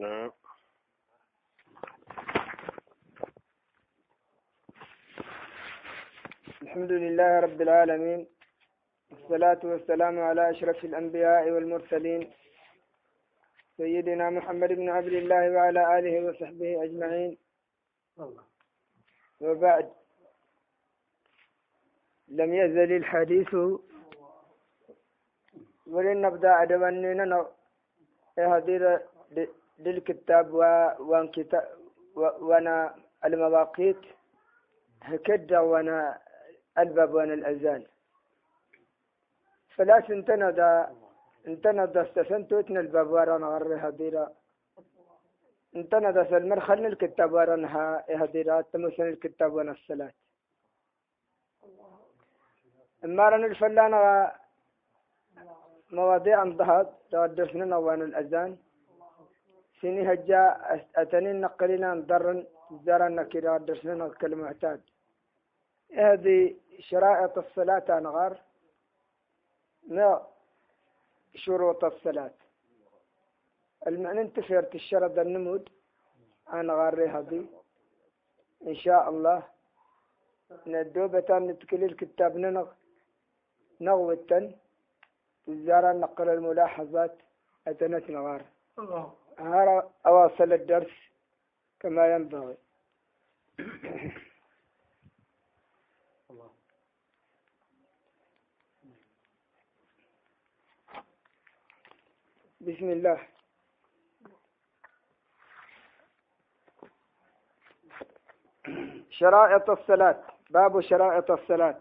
نعم. الحمد لله رب العالمين والصلاة والسلام على أشرف الأنبياء والمرسلين سيدنا محمد بن عبد الله وعلى آله وصحبه أجمعين. وبعد لم يزل الحديث ولن نبدأ أدواننا هذه للكتاب وان كتاب وأنا المواقيت هكذا وأنا الباب وأنا الأذان. فلا سنتنا دا انتنا دا استسنتوتنا الباب وأنا غري هديرا. انتنا دا سلمر خلنا الكتاب وأنا هديرا تمسن الكتاب وأنا الصلاة. إما رن الفلانة مواضيع انضهت تودسنا وأنا الأذان. سيني هجا أتنين نقلنا ضرن زرنا كده درسنا كالمعتاد هذه شرائط الصلاة أنغار لا شروط الصلاة. المعنى انتفرت الشرط النمود. أنغار هذه. إن شاء الله. ندوبة نتكل الكتاب ننغ نغوة زارا نقل الملاحظات. أتنت نغار. هذا أواصل الدرس كما ينبغي. بسم الله. شرائط الصلاة. باب شرائط الصلاة.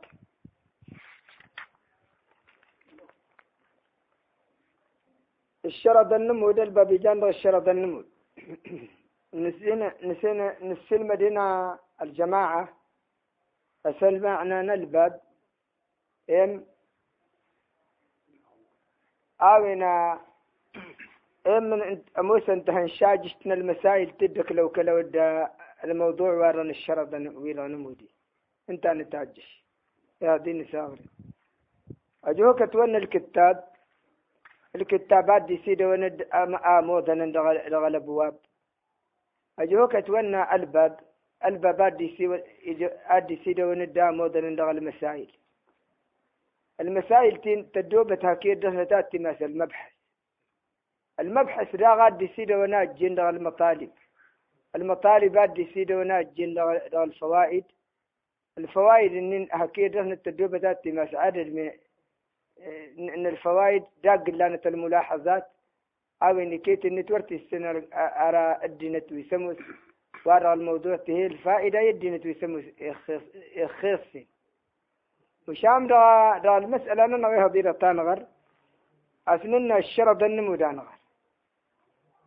الشرط النمود الباب جنب الشرط النمود نسينا نسينا نسي المدينة الجماعة. أسأل معنى نلبد. إم. آونا إم من أموس أنت هنشاجتنا المسائل تدك لو كلو الموضوع ورن الشرط ويلا نمودي انت نتاجش. يا دين ساوري. أجوك تون الكتاب. الكتابات دي سيدة وند آموذا لغل أبواب. أجوك تونا ألباب ألبابات دي سي أدي سيدة وند آموذا لغل المسائل. المسائل تين تدوبة تاكيد دهنتات تماس المبحث. المبحث دا غاد دي سيدة وناج جن لغل المطالب. المطالبات دي سيدة وناج جن لغل الفوائد. الفوائد إن هكيد دهنة تدوبة تماس عدد من إن الفوائد داق لانة الملاحظات. أو إن كيت النتورت السنة أرى الدينة ويسموس وأرى الموضوع تهي الفائدة يدينة ويسموس خيصي وشام دا, دا المسألة أنا نغيها ديرة تانغر. اسننا الشرط النمو دانغر.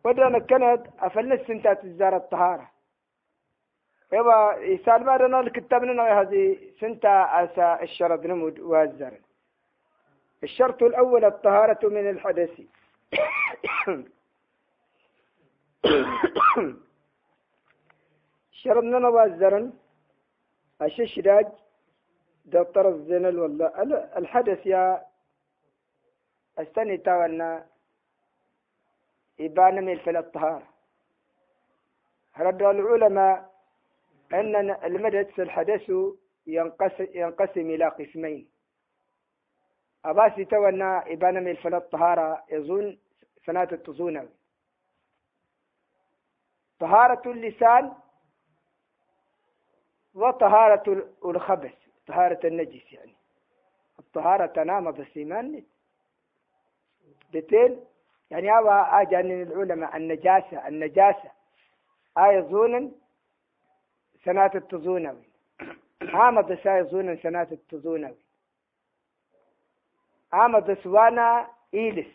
ودانا كانت أفلس سنتات الزارة الطهارة. يبا يسال بعدنا الكتاب لنا هذه سنتا أسا الشرط نمود والزرن الشرط الأول الطهارة من الحدث. شرطنا نوازرا الششراج دكتور الزنل والله. الحدث يا أستني تاوانا إبانة من فل الطهارة. رد العلماء أن المدد الحدث ينقسم, ينقسم إلى قسمين. أباسي تونا إبانة من الفلاة الطهارة يظن سنة التظون طهارة اللسان وطهارة الخبث طهارة النجس يعني. الطهارة تنام بالسيمان. بتين يعني أبا أجاني العلماء النجاسة النجاسة. آية زونا سنة التزونوي هامد ساي زونا سنة التزونوي عمد سوانا إيلس.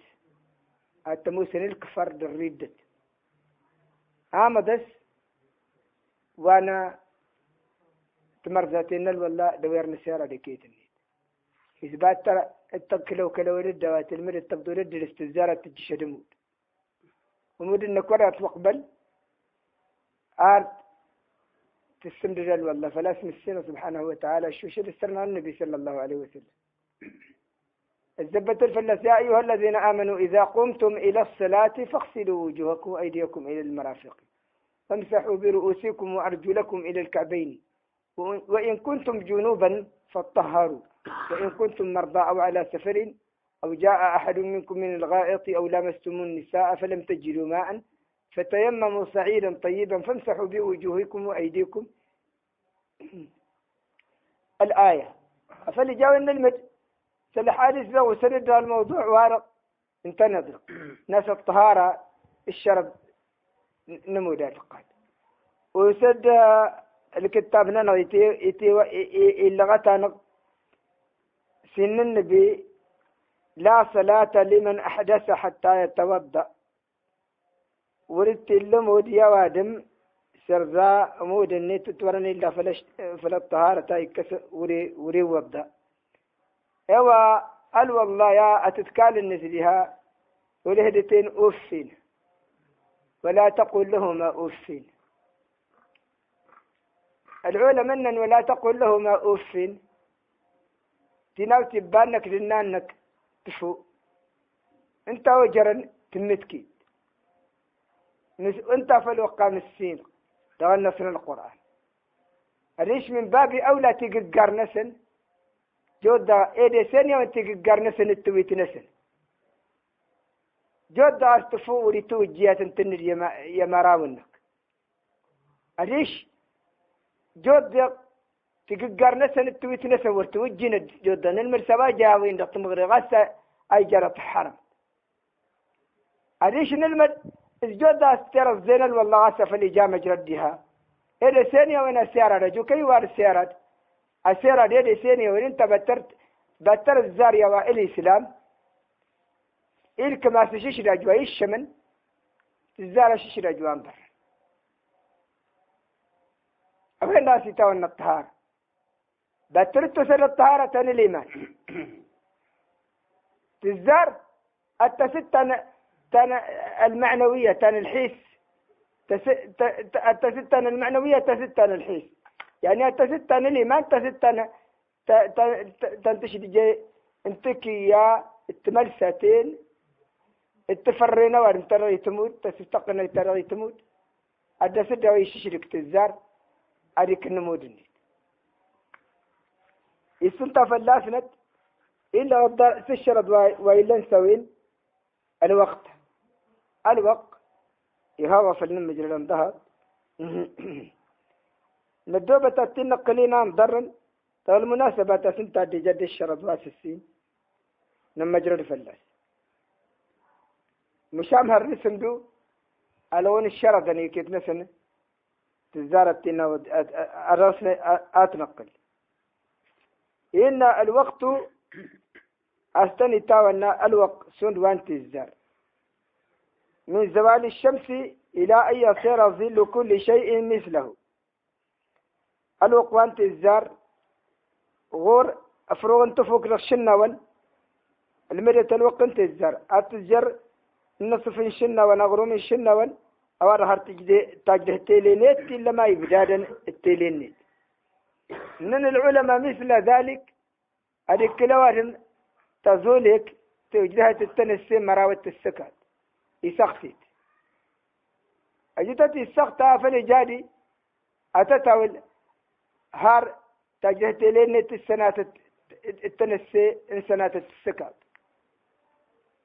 التموسن الكفر دريدت. عمدس وأنا تمرزاتين الولا دوير نسيرة دكيتني إثبات ترى التكلو كلو ولد دوات المرد تبدو لد الاستزارة تجشد مود ومود انك ورا تقبل آرت تستمر والله فلا اسم السنة سبحانه وتعالى شو شد السرنا النبي صلى الله عليه وسلم. الزبة الفلس يا أيها الذين آمنوا إذا قمتم إلى الصلاة فاغسلوا وجوهكم وأيديكم إلى المرافق. وامسحوا برؤوسكم وأرجلكم إلى الكعبين. وإن كنتم جنوبا فاطهروا. وإن كنتم مرضى أو على سفر أو جاء أحد منكم من الغائط أو لامستم النساء فلم تجدوا ماء فتيمموا صعيدا طيبا فامسحوا بوجوهكم وأيديكم. الآية. فلجاونا المد الحادث ذا وسرد الموضوع وارق انت نظر. ناس الطهارة الشرب نمودات القاد وسد الكتاب ننا يتي يتي اللغة سن النبي لا صلاة لمن أحدث حتى يتوضأ. وردت اللمود يا وادم سرزا مود النت تورني إلا فلش فلا الطهارة تايكس وري وري وضأ ايوا قال والله يا أتتكال النسلها ولهدتين أوفين ولا تقول لهما أوفين العولة منا ولا تقول لهما أوفين تناو تبانك لنانك تفو. انت وجرا تمتكي انت فالوقام السين تغنى القرآن. الريش من باب أولى تقدر نسن؟ جودا إيدي سن يوم تقدر نسن التويت نسن جودا استفو وريتو جيات تنر يا مراونك الريش جودا تقدر نسن التويت نسن ورتوجين جودا. نلمر سبا جاوين دقت مغري غسا أي جرت حرم. الريش نلمد الجودا استير الزين والله غسا فالإجامة جردها إيدي سن يوم السيارة رجو؟ كي وار السيارات أسيرا دي سيني وين انت بترت بتر الزارية والإسلام إلك ما سشيش رجوا إيش من؟ الزارة شيش رجوا أنظر أبين ناسي تاون الطهارة؟ بترت تسر الطهارة تاني الإيمان تزار التستن تن المعنوية تن الحيس. التستن المعنوية تستن الحيس. يعني أنت ستة نلي ما أنت ستة تنتشد جي انتك يا التملساتين التفرينا وان ترى تموت تستقنا ترى تموت أدى سدى ويششرك تزار أريك النمودني يسنت فلاسنت إلا وضع سشرد وإلا نسوين الوقت. الوقت يهوى في المجرى الانتهى ندوبة تتين قلينا ضرن المناسبة تسنتا دي جد الشرط واسسين نما جرد فلاس. مشام هالرسم دو ألون الشرط أني كيف نسن؟ تزارت تينا أرسنا أتنقل. إن الوقت أستني تاونا الوقت سند وانت الزار من زوال الشمس إلى أن يصير ظل كل شيء مثله. الوقوانت الزار غور أفروغن تفوق للشناون المرية الوقت الزار. أتزر النصف الشناون أغروم الشناون أوار هار تجده التيلينيت إلا ما يبدادا التيلينيت. من العلماء مثل ذلك هذه كلوات تزولك توجدها تتنسي مراوة السكات. يسخفت أجدت السخطة فلجادي أتتاول هار تجهت لين السنة التنسي إن سنة السكات.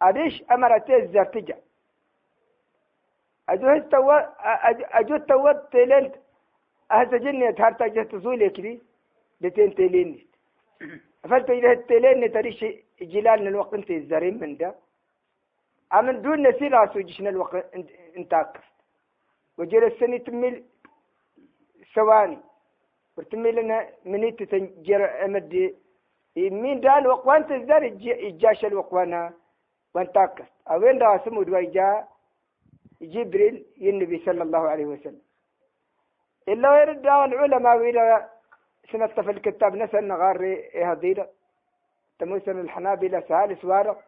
أديش أمرت الزرتجة. أجوز تو أجوز تو تلين أهز جنة هار تجهت زولي كذي بتين تلين. فلت إذا تلين تريش جلال الوقت انت الزرين من ده. أمن دون نسير أسوجشنا الوقت انتاكف وجلس سنة تميل ثواني ورتمي لنا منيت تنجر أمدي مين دان وقوان تزدار إجاش الوقوانا وانتاكس أوين دا سمود جبريل النبي صلى الله عليه وسلم. إلا يرد العلماء وإلى سنة في الكتاب نسأل نغاري هذيرة تموسن الحنابلة سالس وارق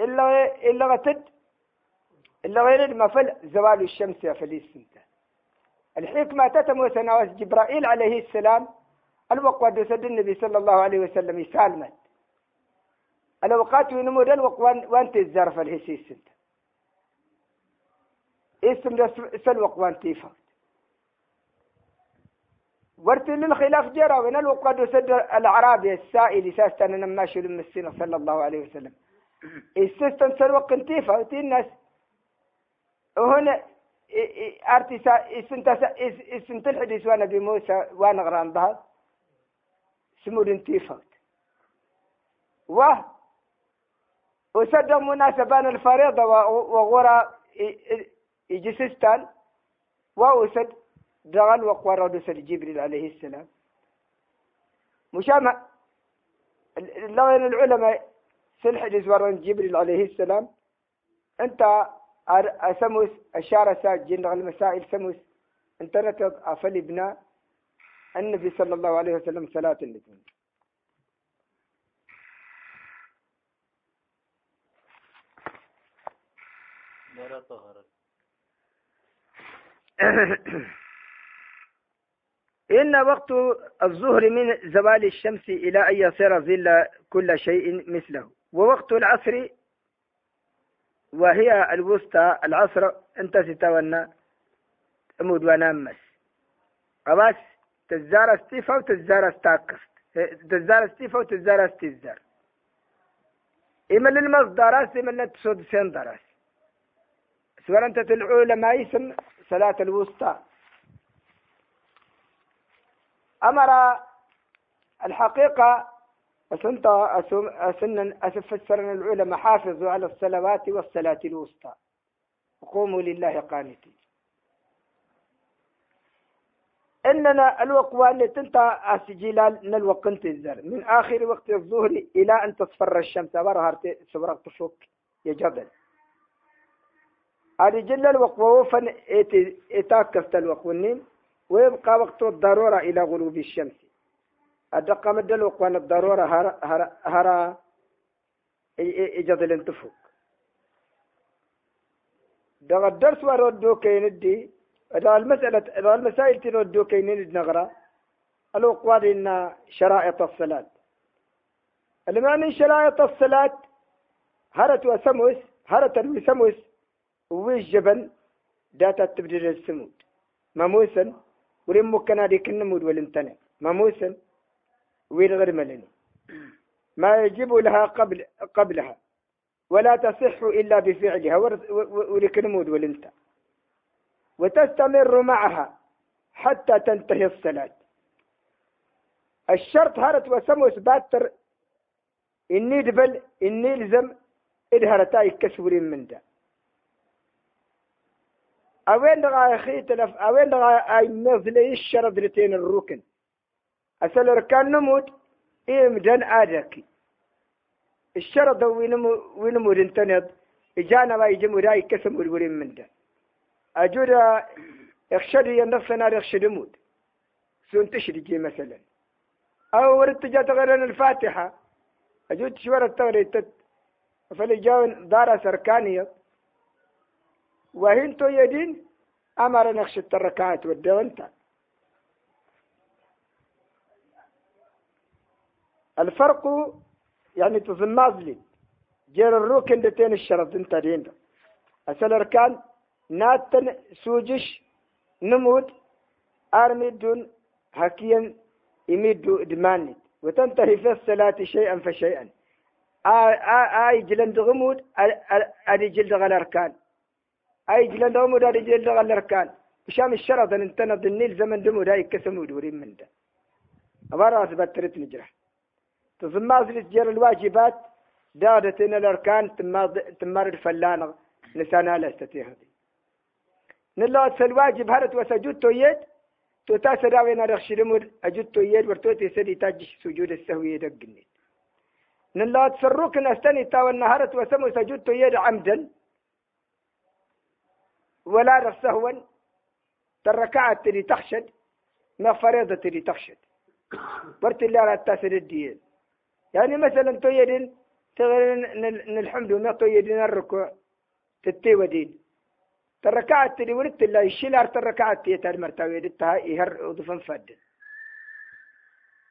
إلا إلا غتد إلا غير ما فل زوال الشمس يا فليس سنته الحكمة تتم سنوات جبرائيل عليه السلام. الوقت سد النبي صلى الله عليه وسلم يسالمت الأوقات ونمو دل وقوان وانت الزرف الهسيس انت اسم سلوق وانت يفهم ورت للخلاف جرى من الوقت وسد الأعرابي السائل ساستن أنا ماشي للمسينة صلى الله عليه وسلم. السيستم سلوق انتيفا الناس وهنا أرتي اسنت اسنت الحديث وأنا بموسى وأنا غران بها. سمود انتيفا و وسد مناسبان الفريضة وغورا يجسستان وأسد دغل وقوار رسل جبريل عليه السلام. مشامع لغين العلماء سلحدث ورن جبريل عليه السلام. انت سموس أشار ساجين المسائل سموس. انت نتض أفل ابن النبي صلى الله عليه وسلم صلاة الاثنين إن وقت الظهر من زوال الشمس إلى أن يصير ظل كل شيء مثله. ووقت العصر وهي الوسطى العصر انت ستولنا امود ونامس أباس تزار استيفا وتزار استاكست تزار استيفا وتزار استزار إما للمصدرات إما للتسود سندرس سواء أنت تلعو لما يسم صلاة الوسطى. أمر الحقيقة أسنت أسن أسفسرنا العلماء حافظوا على الصلوات والصلاة الوسطى. وقوموا لله قانتين. إننا الوقوة اللي تنتهى أسجلال نلوق الزر. من آخر وقت الظهر إلى أن تصفر الشمس. برهر سبرق تفوك يا جبل. هذه جل الوقوة وفن إتاكست الوقوة ويبقى وقت الضرورة إلى غروب الشمس. أدق مدل وقوان الضرورة هرا هرا, هرا إجاد الانتفوق دغ الدرس وردو كين الدي دغ المسألة دغ المسائل تردو كين النغرة الوقوان إن شرائط الصلاة. المعنى شرائط الصلاة هرت وسموس هرت وسموس ويش جبن داتا تبدل السمود. مموسا ورم مكنا دي كنمود والانتنى مموسا وين غير ملني ما يجب لها قبل قبلها ولا تصح إلا بفعلها ولكنمود والانت وتستمر معها حتى تنتهي الصلاة. الشرط هرت وسمو سباتر إني دبل إني لزم إدهرتاي كسورين من ده أوين دغا أخي تلف أوين دغا أي نزلي الشرط لتين الركن. أسأل ركان نموت إيم دن آدكي الشرط وينمو وينمو دنتند إجانا ما يجمو راي كسم ورورين من ده أجود يخشد ينفسنا يخشد موت. سون تشري مثلا. أو ورد جات غير الفاتحة. أجود شورة تغريتت فلجاون دار سركانية وهنتو يدين أمر نخش التركات والدونتا الفرق يعني تزمازلي جير الروكن دتين الشرط إنت دين أسأل أركان ناتن سوجش نموت أرمدون حكيا يمد دماني وتنتهي في الصلاة شيئا فشيئا. آي جلند غمود أدي جلد غل أركان أي جلند غمود أدي جلد غل أركان الشرط أن انتنا النيل زمن دمود أي كسمود ودورين من ده. أبارا أثبت تريد نجرح تزماز لتجير الواجبات دادتين الأركان تمار الفلانة لسانا لا أستطيع هذه. نلا الواجب هرت وسجود تويد توتا سداوينا رخش لمود أجود تويد ورتوتي سدي تاجش سجود السهوية دقني نلا تسروك نستني تاو النهارة وسمو سجود تويد عمدا ولا رف سهوا تركعت تري تخشد ما فريضة تري تخشد ورت الله لا تاسر الدين يعني مثلا تويدين تغير الحمد لله تويدين الركوع تتي ودين. تركعت تري ولدت الله يشيل تركعت تيتار مرتاوي دتها يهر وضفن فد.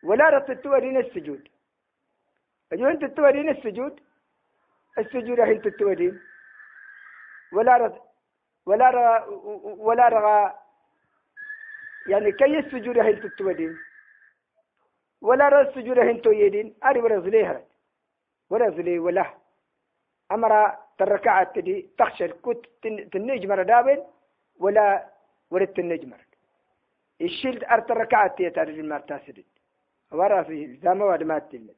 ولا رتت ودين السجود. أجو أنت تودين السجود؟ السجود أنت تودين ولا رد ولا رغى ولا رغى يعني كي السجود أنت تودين ولا رغى السجود أنت يدين أري ولا زليها ولا زلي ولا. أمر تركعت دي تخشى كنت تنجمر دابل ولا ولا تنجمر الشيل أرت ركعت تيتار المار تاسدد ورا في ود ما تل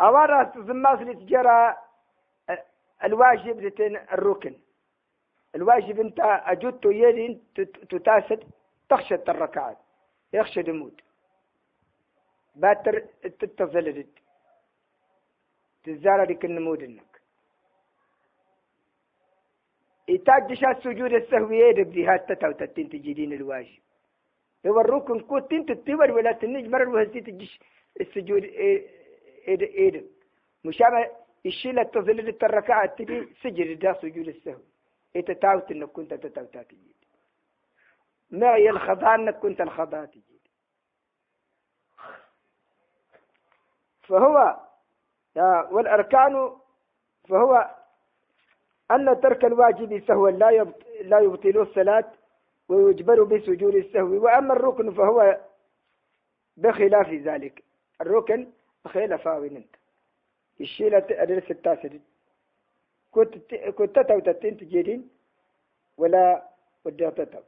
أورا زماس تجرى الواجب لتن الركن. الواجب انت اجدت يدي تتاسد تخشى الركعات يخشى دمود باتر تتصل تزار لك النمود إنك. يتاجش السجود السهوية دبدي هات تتاو تتين تجدين الواجب. هو الركن كنت انت تتبر ولا تنج مرة وهزي تجيش السجود إيه إيه مشابه الشيء لا تظل الركعة تبي سجد دا سجود السهو. إيه تاوت إنك كنت تتاوتا تجيد معي الخضاء انك كنت الخضاء تجيد فهو والأركان فهو أن ترك الواجب سهوا لا لا يبطل الصلاة ويجبر بسجود السهو وأما الركن فهو بخلاف ذلك. الركن خلاف أنت. الشيلة أدرس التاسد. كنت كنت تتو تتين تجيرين ولا ودي تتو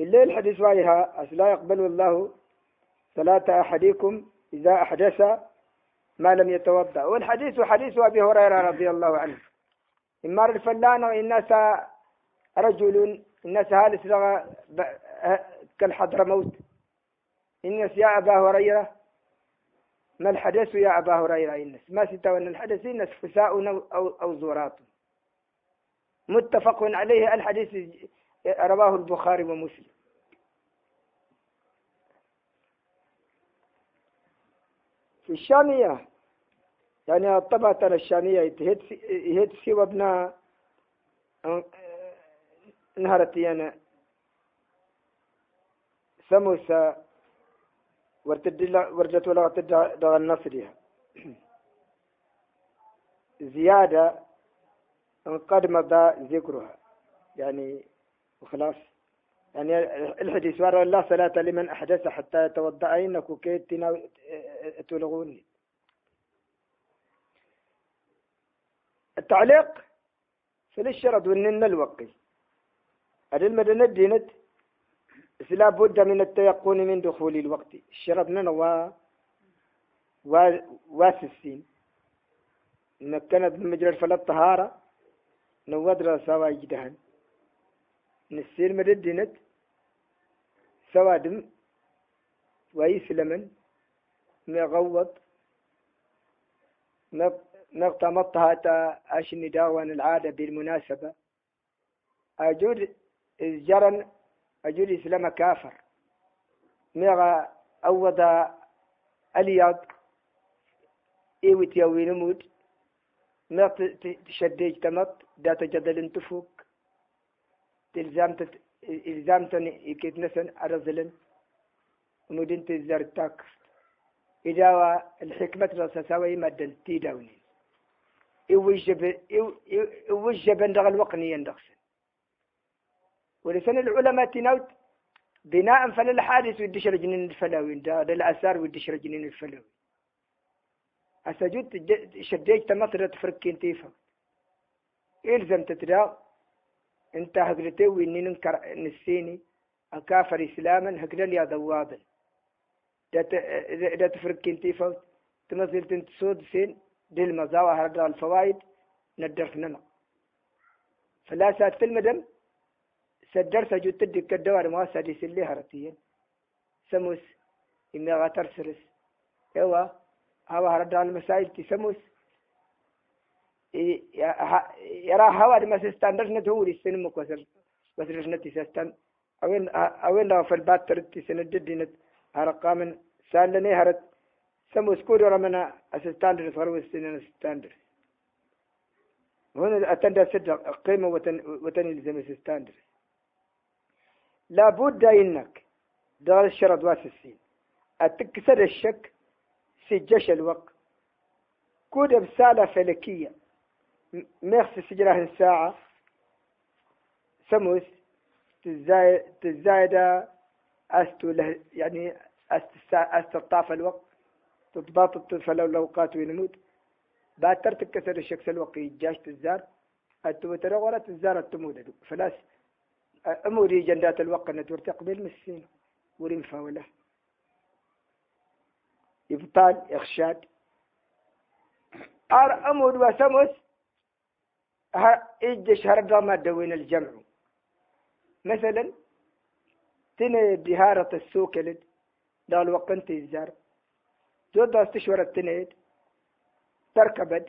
الليل حديث وايها لا يقبل الله صلاة أحدكم إذا أحدث ما لم يتوضأ. والحديث حديث أبي هريرة رضي الله عنه. إمار الفلان الناس رجل الناس هالس كالحضر موت. إنس يا أبا هريرة ما الحدث يا أبا هريرة؟ إنس ما ستوى أن الحدث إنس فساء أو, أو زورات. متفق عليه الحديث رواه البخاري ومسلم. في الشامية يعني الطبعة الشامية يهد سوى ابن نهرت يعني سموسة ورجت ولا تدع النصر زيادة قد مضى ذكرها يعني وخلاص. يعني الحديث وراء لا صلاة لمن أحدث حتى يتوضأ. إنك كيت تلغوني التعليق في الشرط ونن الوقي. هذه المدنة دينت لا بد من التيقن من دخول الوقت. الشرط من و واسسين. نكنت بمجرى الفلا الطهارة نودر سوا يجدهن نسير مددنت سوادم ويسلمن مغوض مغتمطها أشني داوان العادة بالمناسبة. أجود جرن أجود إسلام كافر. مغا أوض ألياض إيوت يوي نمود ما تشديج تمط دا تجدل تفوك تلزام إلزام تاني يكيت نسن أرزلن مدين تزار إذا الحكمة رساساوي مدن تيداوني. يوجب عندك الوقني يندخسن ولسن العلماء تنوت بناء فللحادث ودش رجنين الفلاوي ده الأثار ودش رجنين الفلاوي. أسجد شديت تمطر تفركين تيفا. إلزم تتراغ انت هقلتي وإني ننكر نسيني أكافر إسلاما هقل يا ذواضل دا تفرق كنتي فوت. تمثل تنتسود سين دي المزاوى هرد الفوائد ندرسنا فلا سات المدم سدر سجود تدك الدوار مواسا دي سلي هرتيا سموس. إمي غاتر سرس. ايوا هوا هرد المسائل تي سموس. يرى هوا ما سستاندر ندور السن مكوسر بس رجنتي سستان أوين أوين لو في البات ترتي سندد دينت هرقا من سالني هرت. سمو سكود رمنا أسستاندر فرو السنين ستاندر هنا أتندى سد قيمة وتن وتن يلزم ستاندر لابد إنك دغل الشرط واس السين. التكسر الشك سجش الوقت كود بسالة فلكية. ميخس سجلها ساعة سموس تزايد أستو له يعني أستطاف الوقت. تضبط فلو الأوقات وينموت. بعد ترتك كسر الشكس الوقت جاش تزار. التوتر ولا تزار التمود فلاس أموري جندات الوقت. نتور تقبل مسين. ورين فاولة. إبطال إخشاد. أر أمود وسمس إيجش هرقا ما دوين الجمع. مثلا تني بهارة السوق لد دال وقنت الزار جود استشور التنيد تركبد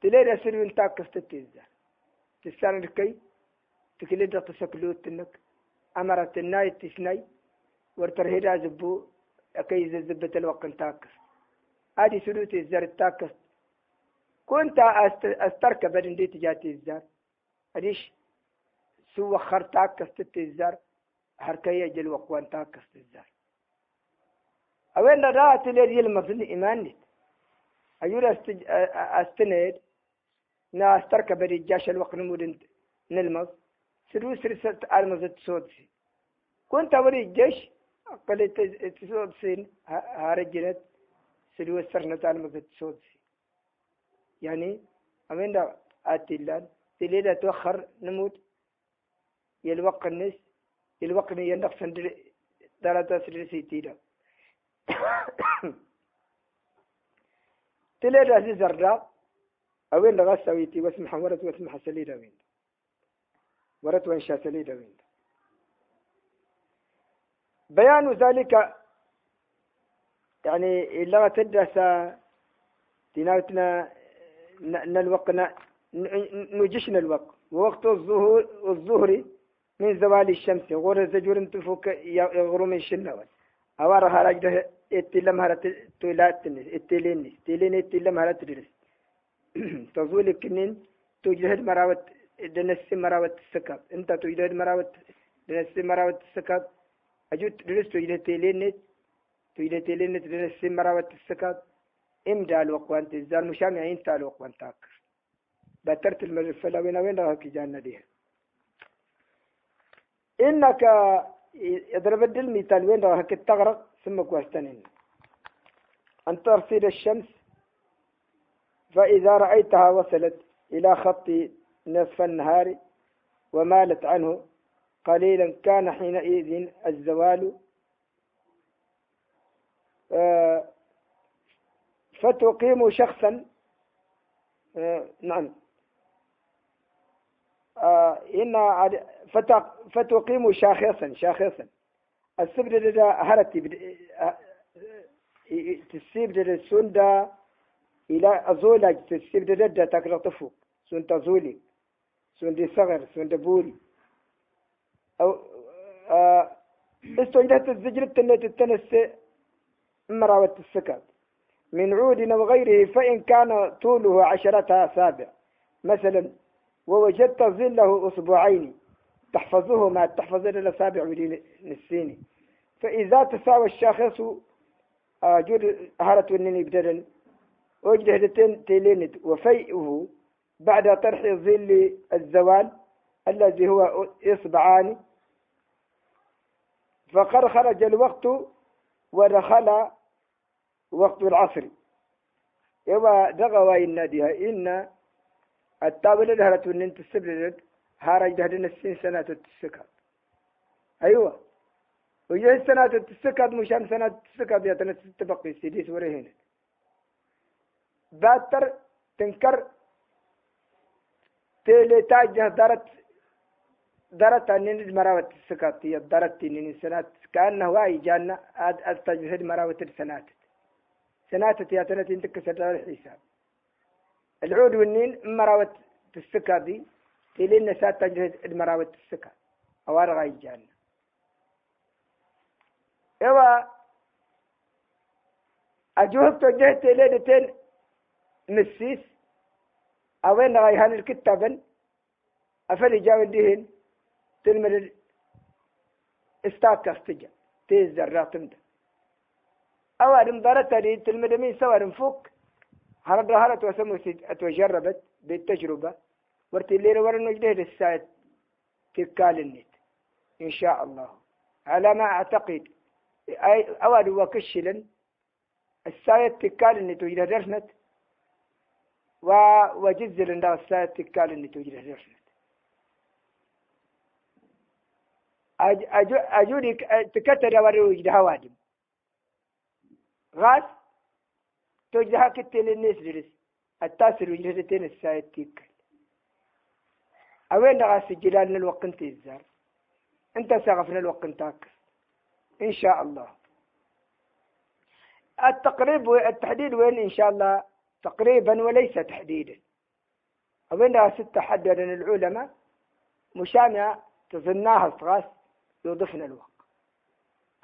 تلين أسر من تاكس تتزار تسان الكي تكلد تسكلوت تنك. أمرت الناي تسني ورترهيدا زبو أكي زبت الوقت تاكس هذه سلوت الزار التاكس كنت أستركب عندي تجاتي الزار أديش؟ سوى خرتاك كستت الزار هركية جل وقوان تاك كست الزار. أوين رأت اللي يلمس الإيمان أيولا استج... أستند نا أستركب الجاش الوقت نمود نلمس سلو سرسة المزت صوتي كنت أوري الجيش قلت تصوت سين. هارجنت سلو سرنة المزت صوتي يعني أمين دا أتلان تليدا توخر نموت يلوق النس يلوق يندق سندر دارتا سندر سيتيدا تليدا زي زردا أوين لغا سويتي واسمح ورد واسمح سليدا وين ورد وانشا سليدا وين بيان ذلك يعني اللغة تدرس تناوتنا نلوق نجشنا الوقت ووقت الظهور الظهر من زوال الشمس. غور زجور تفوك يغرو من شنوال أوار هراج ده إتلم هرت تولات اتلين إتلين إتلم هرت درس تزول كنين تجهد مراوت دنس مراوت السكاب إنت تجهد مراوت دنس مراوت السكاب أجود درس تجهد تلين تجهد تلين دنس مراوت السكاب امدى الوقوان تزال مشامعين تال وقوان تاكر بترت المرفلة وين وين راك جانا ديها إنك يضرب الدل مثال وين راك تغرق ثم كوستنين أن. ترصيد الشمس فإذا رأيتها وصلت إلى خط نصف النهار ومالت عنه قليلا كان حينئذ الزوال آه فتقيم شخصا آه نعم. آه إن فتقيم شاخصا شاخصا. السبد دا هرتي تسيب دا سندا إلى أزولا تسيب دا دا تكرطفو سندا زولي سندا صغر سندا بولي. أو آه استوجدت الزجرة التي تنسى مراوة السكات من عود أو غيره فإن كان طوله عشرة أسابع مثلا ووجدت ظله أسبوعين تحفظه ما تحفظ الأسابع السيني فإذا تساوى الشاخص آه، جود هارة النيني بدلا وجد هدتين تيلينت وفيئه بعد طرح ظل الزوال الذي هو إصبعان. فقد خرج الوقت ودخل وقت العصر. يبا دغوا الناديها إن التابل دهرت ونين تسبلت هارج دهدن السين سنة تسكت أيوة. وجه السنة تسكت مشان سنة يا تنس تبقي سيديس ورهين باتر تنكر تيلي تاجه دارت دارت أنين مراوت السكات هي دارت أنين سنة كأنه واي جانا أتجهد مراوت السنات سنات يا تنس انتك سدار الحساب العود والنين مراوت السكا دي. تلين سات تجهد مراوت السكا أوار غاي جان إيوا أجوهب توجهت تين مسيس. أوين غاي هان الكتابن. أفل جاو ديهن. تلمر إستاك استجا تيز الراتم ده. أوادم دارت دي تلمدمين سوار فوق. هرد هرت وسمو أتوجربت بالتجربة. ورتي الليل ورا نجده للساعة تكال النت إن شاء الله. على ما أعتقد. أي أود وكشلا الساعة تكال النت وجده درسنت. وجزل الساعة تكال النت وجده درسنت. أجودك تكتر ورا وجده هوادم غاز توجدها كتل الناس درس التاسر وجده تين الساعة تكال أوين غاس الجلال الوقت انت الزار أنت سقفنا الوقت انتاك إن شاء الله. التقريب والتحديد وين؟ إن شاء الله. تقريبا وليس تحديدا. أوين غاس تحدد العلماء؟ مشامع تظناها صغاس يضفنا الوقت.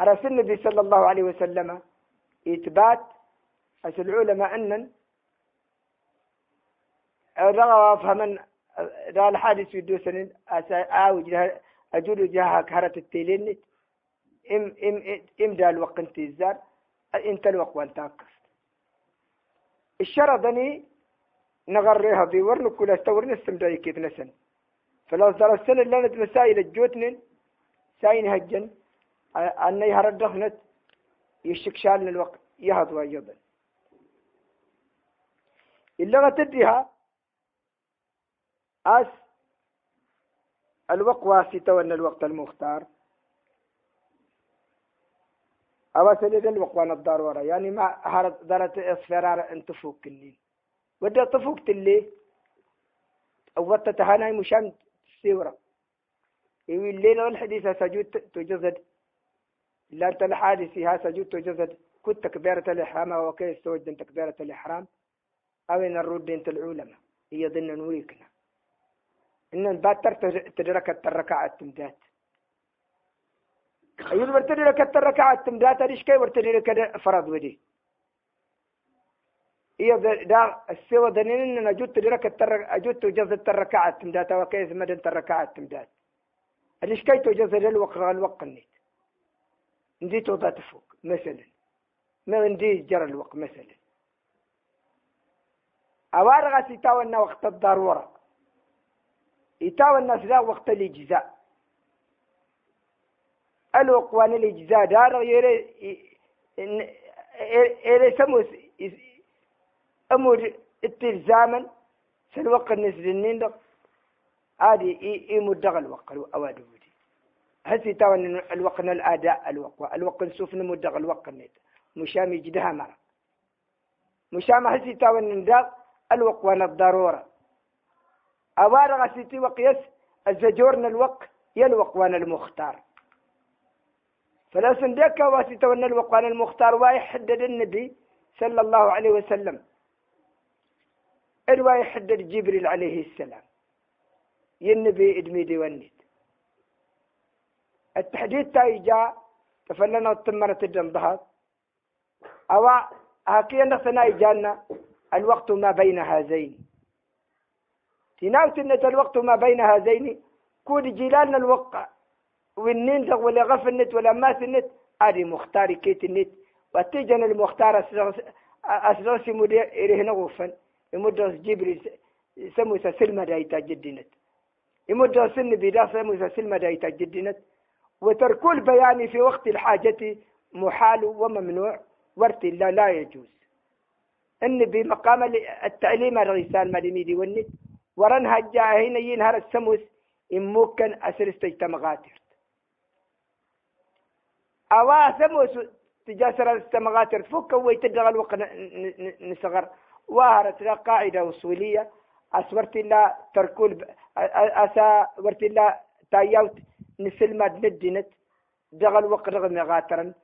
أرسل النبي صلى الله عليه وسلم إثبات أس العلماء أن رغب فمن دا الحادث يدو سنين أو جها أجول جها كهرة التيلين إم إم إم الوقت انت الزار إنت الوقت وانت أكس الشرطني نغريها ذي ورن كل استورن استمدعي كيف نسن. فلو صار السنة نت مسائل الجوتن ساين هجن أني هردخنت يشكشال الوقت يهضوا أيضا. اللغة تديها أس الوقت واسطة وأن الوقت المختار. أو سليد الوقت وأنا الدار ورا. يعني ما هرت دارت إصفرار أن تفوق النين ودا تفوق تلي أو وقت تهانا مشان يقول الليل والحديث سجود تجزد لا أنت الحادث ها سجود تجزد كنت تكبيرة الإحرام وكيف توجد تكبيرة الإحرام أو إن الرد أنت العلماء. هي ظن نوريكنا. إن باتر تدرك الركعة التمدات أيضا برتدرك الركعة التمدات أريش كي برتدرك فرض ودي. إيه دا السوى دنين إن أجود تدرك الترك أجود تجز الركعة التمدات وكيف مدن الركعة التمدات أريش كي تجز الوقت الوقت النيت. ندي توضع فوق مثلا. ما ندي جرى الوقت مثلا. أوارغ سيتاونا وقت الضرورة. يتاوى الناس ذا وقت الإجزاء. الوقوان الإجزاء دار يري يري سموس أمور التلزاما سلوق النسل النين عادي يمدغ الوقت أواد ودي هسي تاوى الوقت الأداء؟ الوقت الوقت سوف نمدغ الوقت النت مشامي جدها مرة مشامي هسي تاوى الوقت الضرورة. أوارغ سيتي وقيس الزجورن الوق يلوق وان المختار. فلو سندك واسيت وان الوق وان المختار واي حدد النبي صلى الله عليه وسلم. الواي حدد جبريل عليه السلام. ينبي ادميدي ونيت التحديد تاي جاء تفلنا التمرة الدم ظهر أو هكي نخسنا إجانا الوقت ما بين هذين. تناوت النت الوقت ما بين هذين كود جيلان الوقع والنين ولا غف النت ولا ماس النت هذه مختار كيت النت وتجن المختار أسرس مدير إرهنا غفن يمدرس جبري سمو سلمة دايتا جدنت يمدرس سن بدا سمو سلمة دايتا جدنت وترك البيان في وقت الحاجة محال وممنوع وارت لا لا يجوز. ان بمقام التعليم الرسال مالي والنت ورن هجا هنا ينهر السموس. إن ممكن أسر استجتمغاتر أوا سموس تجاسر استمغاتر فك ويتدغل الوقت نصغر. وهرت قاعدة أصولية أسورت الله تركول أسا ورت الله تايوت. نسلمة ندنت دغل وقت رغم غاترا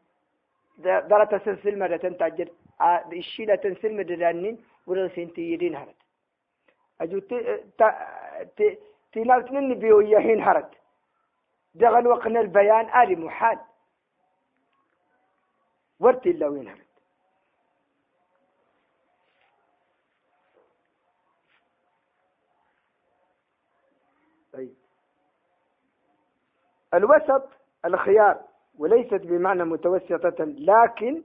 درت سلسلمة تنتاجر. الشيلة تنسلمة دلانين ورسين يدين هرت أجو تنالت من بيوية هين هرد. دغل وقنا البيان آلي محال. ورتي إلا وين هرد طيب الوسط الخيار وليست بمعنى متوسطة لكن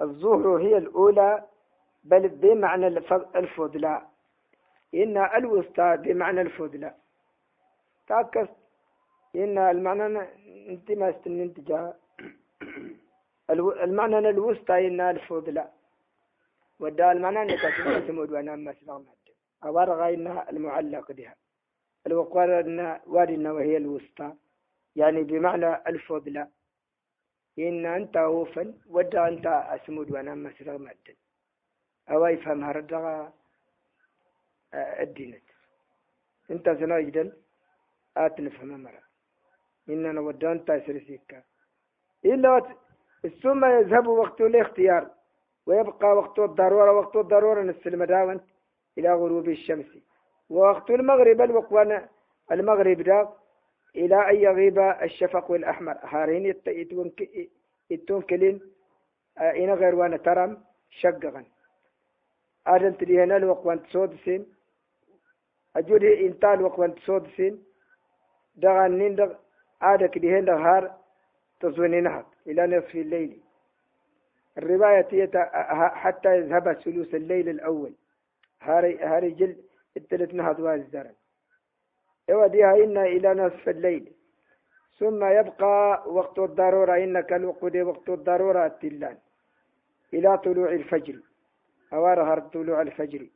الظهر هي الأولى بل بمعنى الفضلاء إن الوسطى بمعنى الفضلاء تاكس إن المعنى أنت ما استنتج المعنى الوسطى إن الفضلاء ودا المعنى إنك تسمود وأنا ما سلام أبرغ إن المعلق بها. الوقار إن وادنا وهي الوسطى. يعني بمعنى الفضلاء إن أنت أوفن ودا أنت أسمود وأنا مسر مدن أو يفهم هردغا الدينت. أنت سنا جدا آت نفهم مرة إننا ودا أنت سرسيكا إلا ثم يذهب وقت الاختيار. ويبقى وقت الضرورة وقت الضرورة نسلم داونت إلى غروب الشمس. ووقت المغرب الوقوان المغرب دا إلى أن يغيب الشفق الأحمر. هارين يتونكلين آه، إن غير وأنا ترم شقغا آدم تليهنا الوقوان تصود أجودي إنتال وقوان تصود سين. دغان نين آدك ديهن هار تزوني نهض إلى نصف الليل. الرواية حتى يذهب ثلث الليل الأول. هاري هاري جل التلت نهض والزرن يوديها إنا إلى نصف الليل. ثم يبقى وقت الضرورة إنك الوقود وقت الضرورة التلان. إلى طلوع الفجر. أوارها طلوع الفجر.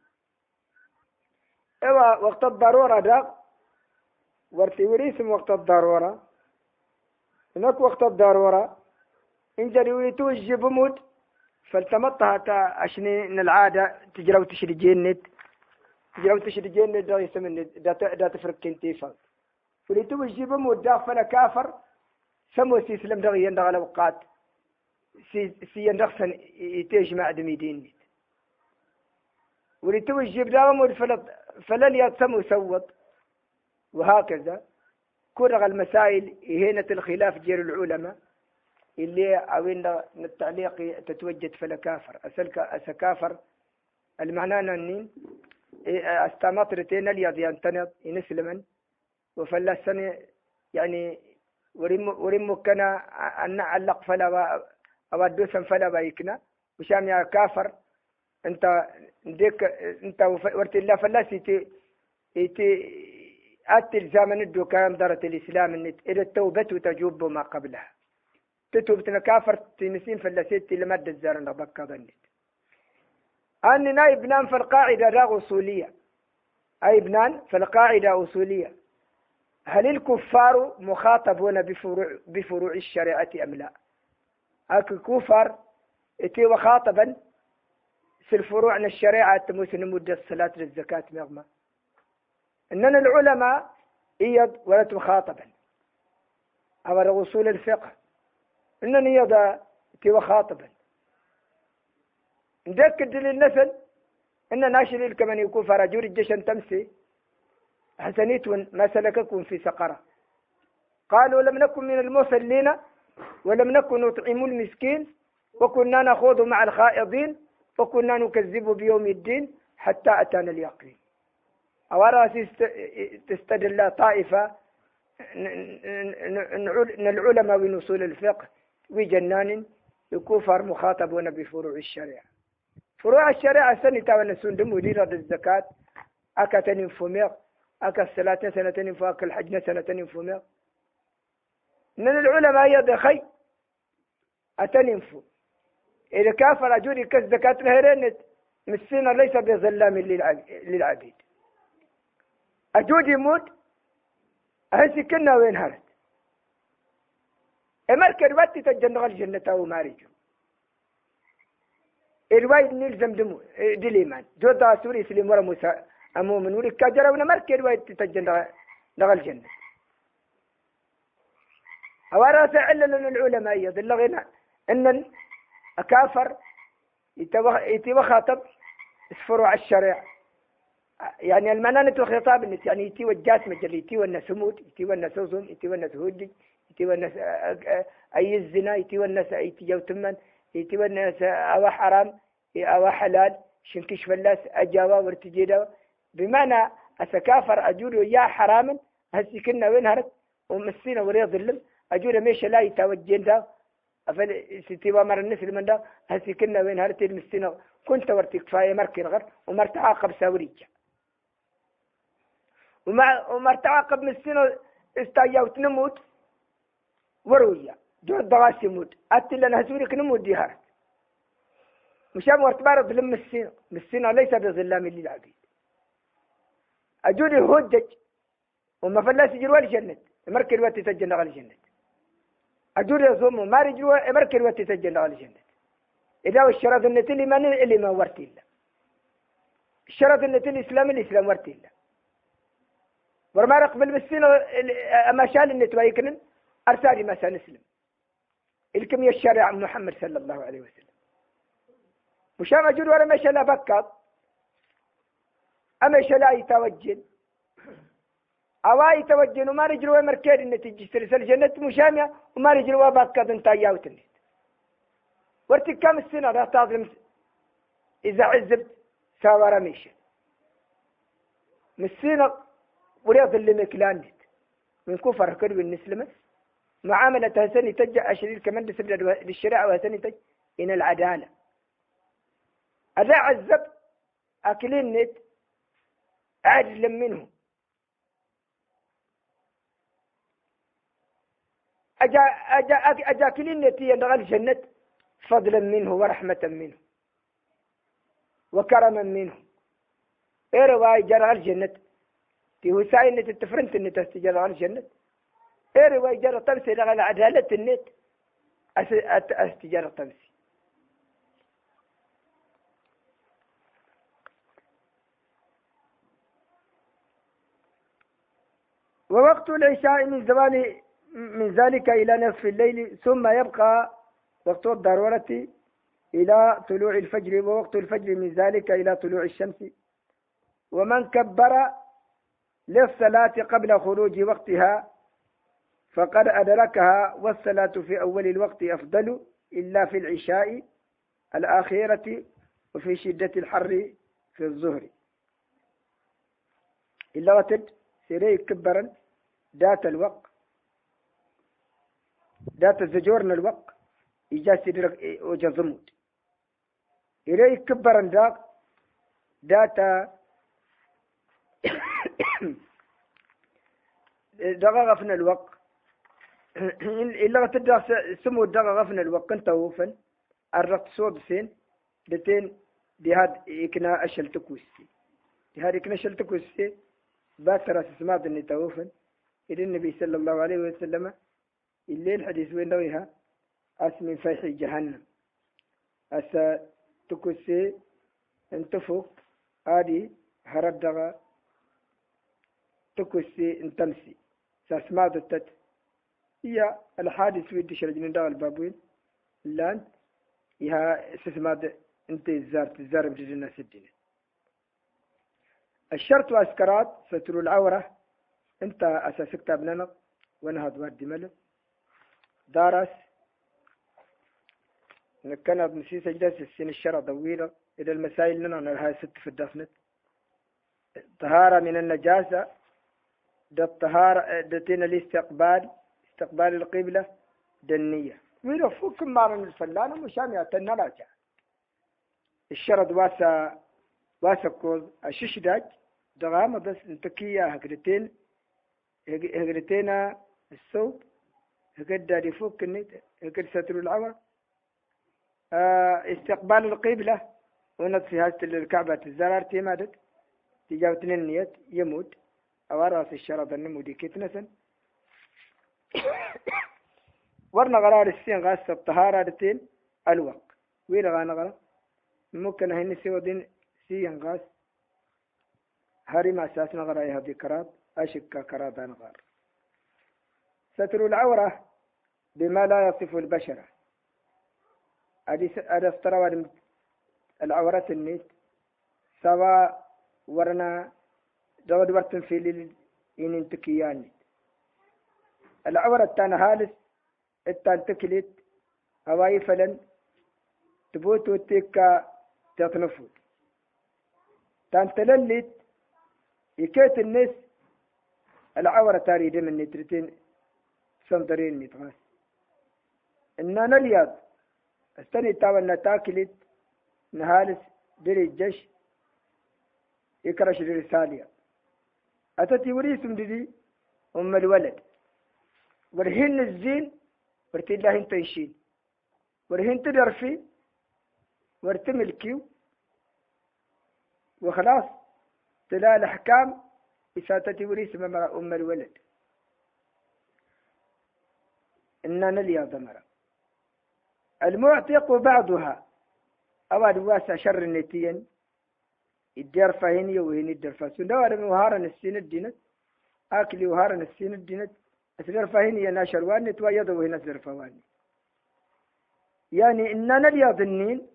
إيوا وقت الضرورة ده ورتي وريسم وقت الضرورة. هناك وقت الضرورة. إن جري ويتوجه بموت فالتمطها تا عشان العادة تجرى وتشري جنت تجرى وتشري جنت ده يسمى ده ده تفرق كنتيفا ولتو الجيب مودة فلا كافر سمو سيسلم دغي يندغ الأوقات سي سي يندغسن يتيج مع دميدين ولتو الجيب دا مود فلا فلن يتسمو سوط وهكذا كرغ المسائل هنا الخلاف جير العلماء اللي أوين التعليق تتوجد فلا كافر أسلك أسكافر المعنى أني استمطرتين اليض ينتنط ينسلمن وفلا السنة يعني ورم ورم كنا أن نعلق فلا أو الدوسن فلا بايكنا. وشام يا كافر أنت ديك أنت ورت الله فلا سيتي إتي أتل زمن الدكان درة الإسلام إن إذا التوبة تجوب ما قبلها. تتوب كافر تنسين فلا سيتي لمادة الزارن بكا ظنيت نام في القاعدة را أصولية. أي بنان في القاعدة أصولية. هل الكفار مخاطبون بفروع, بفروع الشريعة أم لا؟ الكفار إتي وخاطبا في الفروع الشريعة تموسن مدة الصلاة للزكاة مغمى. إننا العلماء إيض ولا مخاطبا أو أصول الفقه. إننا إيض إتي وخاطبا. ندكد للنسل إن ناشر كمن يكون فرجور الجيش تمسي حسنيت ما سلككم في سقرة قالوا لم نكن من المصلين ولم نكن نطعم المسكين وكنا نخوض مع الخائضين وكنا نكذب بيوم الدين حتى أتانا اليقين أورا تستدل طائفة العلماء من أصول الفقه وجنان يكفر مخاطبون بفروع الشريعة فروع الشريعة سنة ونسون دم وديرة الزكاة. أكتن فميق أكا الصلاة سنة فاك الحج سنة فميق من العلماء يد خي أتنفو إذا كافر أجوري كز زكاة الهرين مسينا ليس بظلام للعبيد. أجود يموت أهسي كنا وين هرت. إمال كرواتي تجنغ الجنة أو مارجو إرواي نلزم دمو دليمان. جو دا سوري سليم ورا موسى أمو من ولي كجرا ونا مركي رواي تتجن دغ الجنة. أورا إلا لنا العلماء يضل غنى أن أكافر يتي خاطب فروع الشريعة. يعني المنانة الخطاب يعني يتي والجاس مجل يتي والناس همود يتي والناس وزن يتي والناس هودي يتي والناس أي الزنا يتي والناس أي تجاو والناس أوا حرام أوا حلال. شنكش فلاس أجاوا ورتجيدا بمعنى أسكافر أجور يا حرام هسي كنا وين هرت؟ ومسينا وريا ظلم. أجود ميش لا يتوجين دا. أفل ستي ومر النسل من دا. هسي كنا وين هرتي المستنا كنت ورتي كفاية مركي غر ومر تعاقب ساوريك وما ومر تعاقب مستنا استايا وتنموت. ورويا. جود ضغاسي مود. أتلا هسوريك نموت دي هارت مشام ورتبارد لم السنة السنة ليس بظلام للعبيد أجودي هودج. وما فلاس يجروا الجنة مركل الوقت تسجل على الجنة أجودي يصوم ما رجوا مركل الوقت تسجل على الجنة إذا الشرط النتيلي ما اللي ما ورت إلا. الشرط النتيلي الإسلام الإسلام ورت إلا. ورما رقبل بالسنة أما شال النت ويكنن أرسالي ما سنسلم. الكم الشارع محمد صلى الله عليه وسلم. مشان أجود ولا مشى لا بكت أمشى لا يتوجل. أوا يتوجل وما رجلوا مركز النتيجة سلسلة جنة مشامية وما رجلوا بكت انت ياوتني ورتك كم السنة؟ راح تظلم. إذا عزبت ساورا ميشن مسينا ولا ظلمك لاند من كفر كل بالنسلمس معاملة هسني تجع أشرير كمان للشريعة وهسني تج إن العدالة. أذا عذب أكلين نت عدلا منه أجا أجا أجا كلين نت ينغى الجنة فضلا منه ورحمة منه. وكرما منه. إيه رواي جرى الجنة؟ تي ساين نت التفرنت النت استجرى الجنة. رواي جرى تمسي لغى عدالة النت استجرى تمسي ووقت العشاء من زمان من ذلك إلى نصف الليل ثم يبقى وقت الضرورة إلى طلوع الفجر ووقت الفجر من ذلك إلى طلوع الشمس. ومن كبر للصلاة قبل خروج وقتها فقد أدركها والصلاة في أول الوقت أفضل إلا في العشاء الآخرة وفي شدة الحر في الظهر. إلا وتد سيري كبرا ذات الوقت ذات الزجورن الوقت إجا سيدرك وجا زمود. إلي كبرا ذاك ذات دقا غفن الوقت. إلا تدع سمو دقا غفن الوقت انت وفن الرقص صوب سين. لتين دي هاد إكنا أشل تكوسي. دي هاد إكنا أشل تكوسي. باترا سماد إني توفن. إلى النبي صلى الله عليه وسلم الليل حديث وين نويها أس من فيح جهنم. أس تكسي انتفو. آدي هردغا تكسي انتمسي. ساسماد التت. هي الحادث ويدي شرجين دغ البابوين. لأن يها سسماد انت الزار الزار بجنة الدين. الشرط واسكرات ستر العورة. انت أساسك تابننا ونهض وادي ملك دارس. كان بنسي سجدة السن الشرع طويلة. إلى المسائل لنا نرها ست في الدفنة طهارة من النجاسة. ده الطهارة دتين الاستقبال. استقبال القبلة دنية. ويلو فوق مارن الفلانة مشان يعتنا راجع الشرط واسا واسا كوز الششداج دغامة بس انتكية هكرتين هكرتين الثوب هكذا داري فوق كنيت. هكذا ستر العورة آه استقبال القبلة. ونط في هذه الكعبة الزرار تيمادت تجاوتن النية يموت. أو راس الشرط النمودي كتنسن ورنا غرار السين غاس الطهارة دتين الوق وين غانا غرا ممكن هني سوى دين سين غاس هاري ما أساسنا غرا يهدي كراب أشك كراب غار ستر العورة بما لا يصف البشرة هذا استرى العورة النيت سواء ورنا دود ورتن في ليل إن انتكياني العورة التان هالس التان تكلت هواي فلن تبوت وتيكا تطنفوت تان تللت يكيت الناس العورة تاريد من نترتين سنطرين ميتغاس إننا نلياض استني تاونا تاكلت نهالس دري الجيش يكرش الرسالية أتتي وريسم دي أم الولد. ورهن الزين ورتي الله انت يشين ورهن تدرفي ورتملكيو وخلاص تلا الأحكام إساتتي وريس أم الولد. إننا نليا ضمرا المعتق بعضها. أواد واسع شر النتين الدير فهيني وهيني الدير فاسون. دوار وهارا السين الدينت. أكلي وهارا السين الدينت. ناشر واني توايض وهنا أسدر فواني. يعني إننا نليا ظنين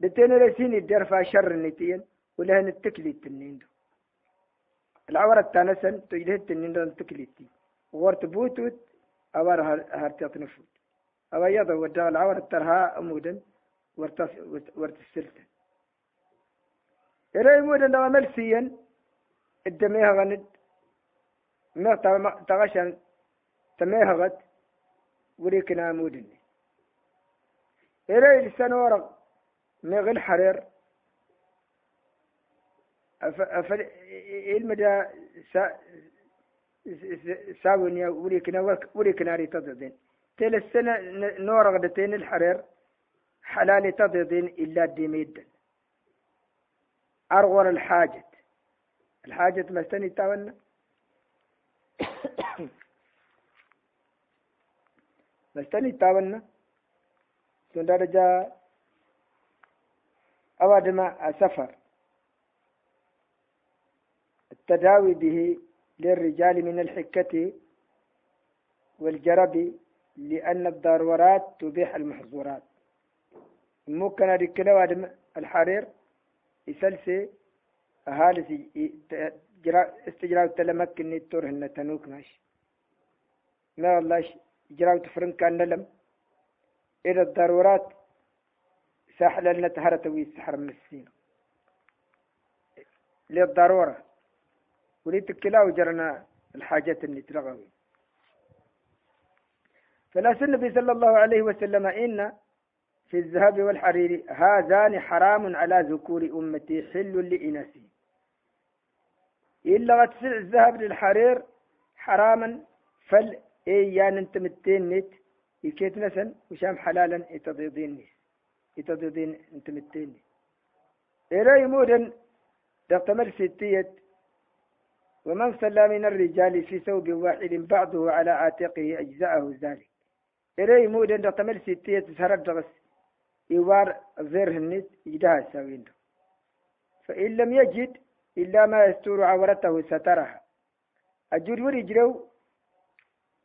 لتين رسين الدير فاشر النتين ولهن التكلي التنين دو. العورة التانسن تجده التنين دو التكلي التين وغورت بوتوت أوار هارتيات نفوت. أو يضا ودا العورة ترها أمودا ورتسلتا إلى أمودا لو ملسيا الدميها غند ما تغشن تميها غد ولكن أمودني إلى لسان ورق مغل حرير. أفل المدى ساونيا ولكن ولكن أري تضدين تل السنة نور غدتين الحرير حلال تضدين إلا الدميد أرغر الحاجة الحاجة مستني تاونا. مستني تاونا سندرجا أوادما سفر التداوي به للرجال من الحكة والجرب لأن الضرورات تبيح المحظورات. ممكن وادم الحرير يسلسي أهالي استجراء تلمك إني هن تنوك ماشي ما والله إجراء تفرن كان نلم. إلى الضرورات ساحل لنا تهرة ويسحر من السين للضرورة. وليت كلا وجرنا الحاجات اللي تلغوي. فلا النبي صلى الله عليه وسلم إن في الذهب والحرير هذان حرام على ذكور أمتي حل لإناثهم إلا غتسع الذهب للحرير حراما فل إيه يعني أنت متين يكيت نسن وشام حلالا يتضيضين يتضيضين أنت متين إلى مودن دقتمر ستية ومن صلى من الرجال في ثوب واحد بعضه على عاتقه أجزاءه ذلك. إلي مودن دقتمر ستية تسهر الدغس يوار غير هنيت يجدها ساوين فإن لم يجد إلا ما يستور عورته سترها. أجود ورجلو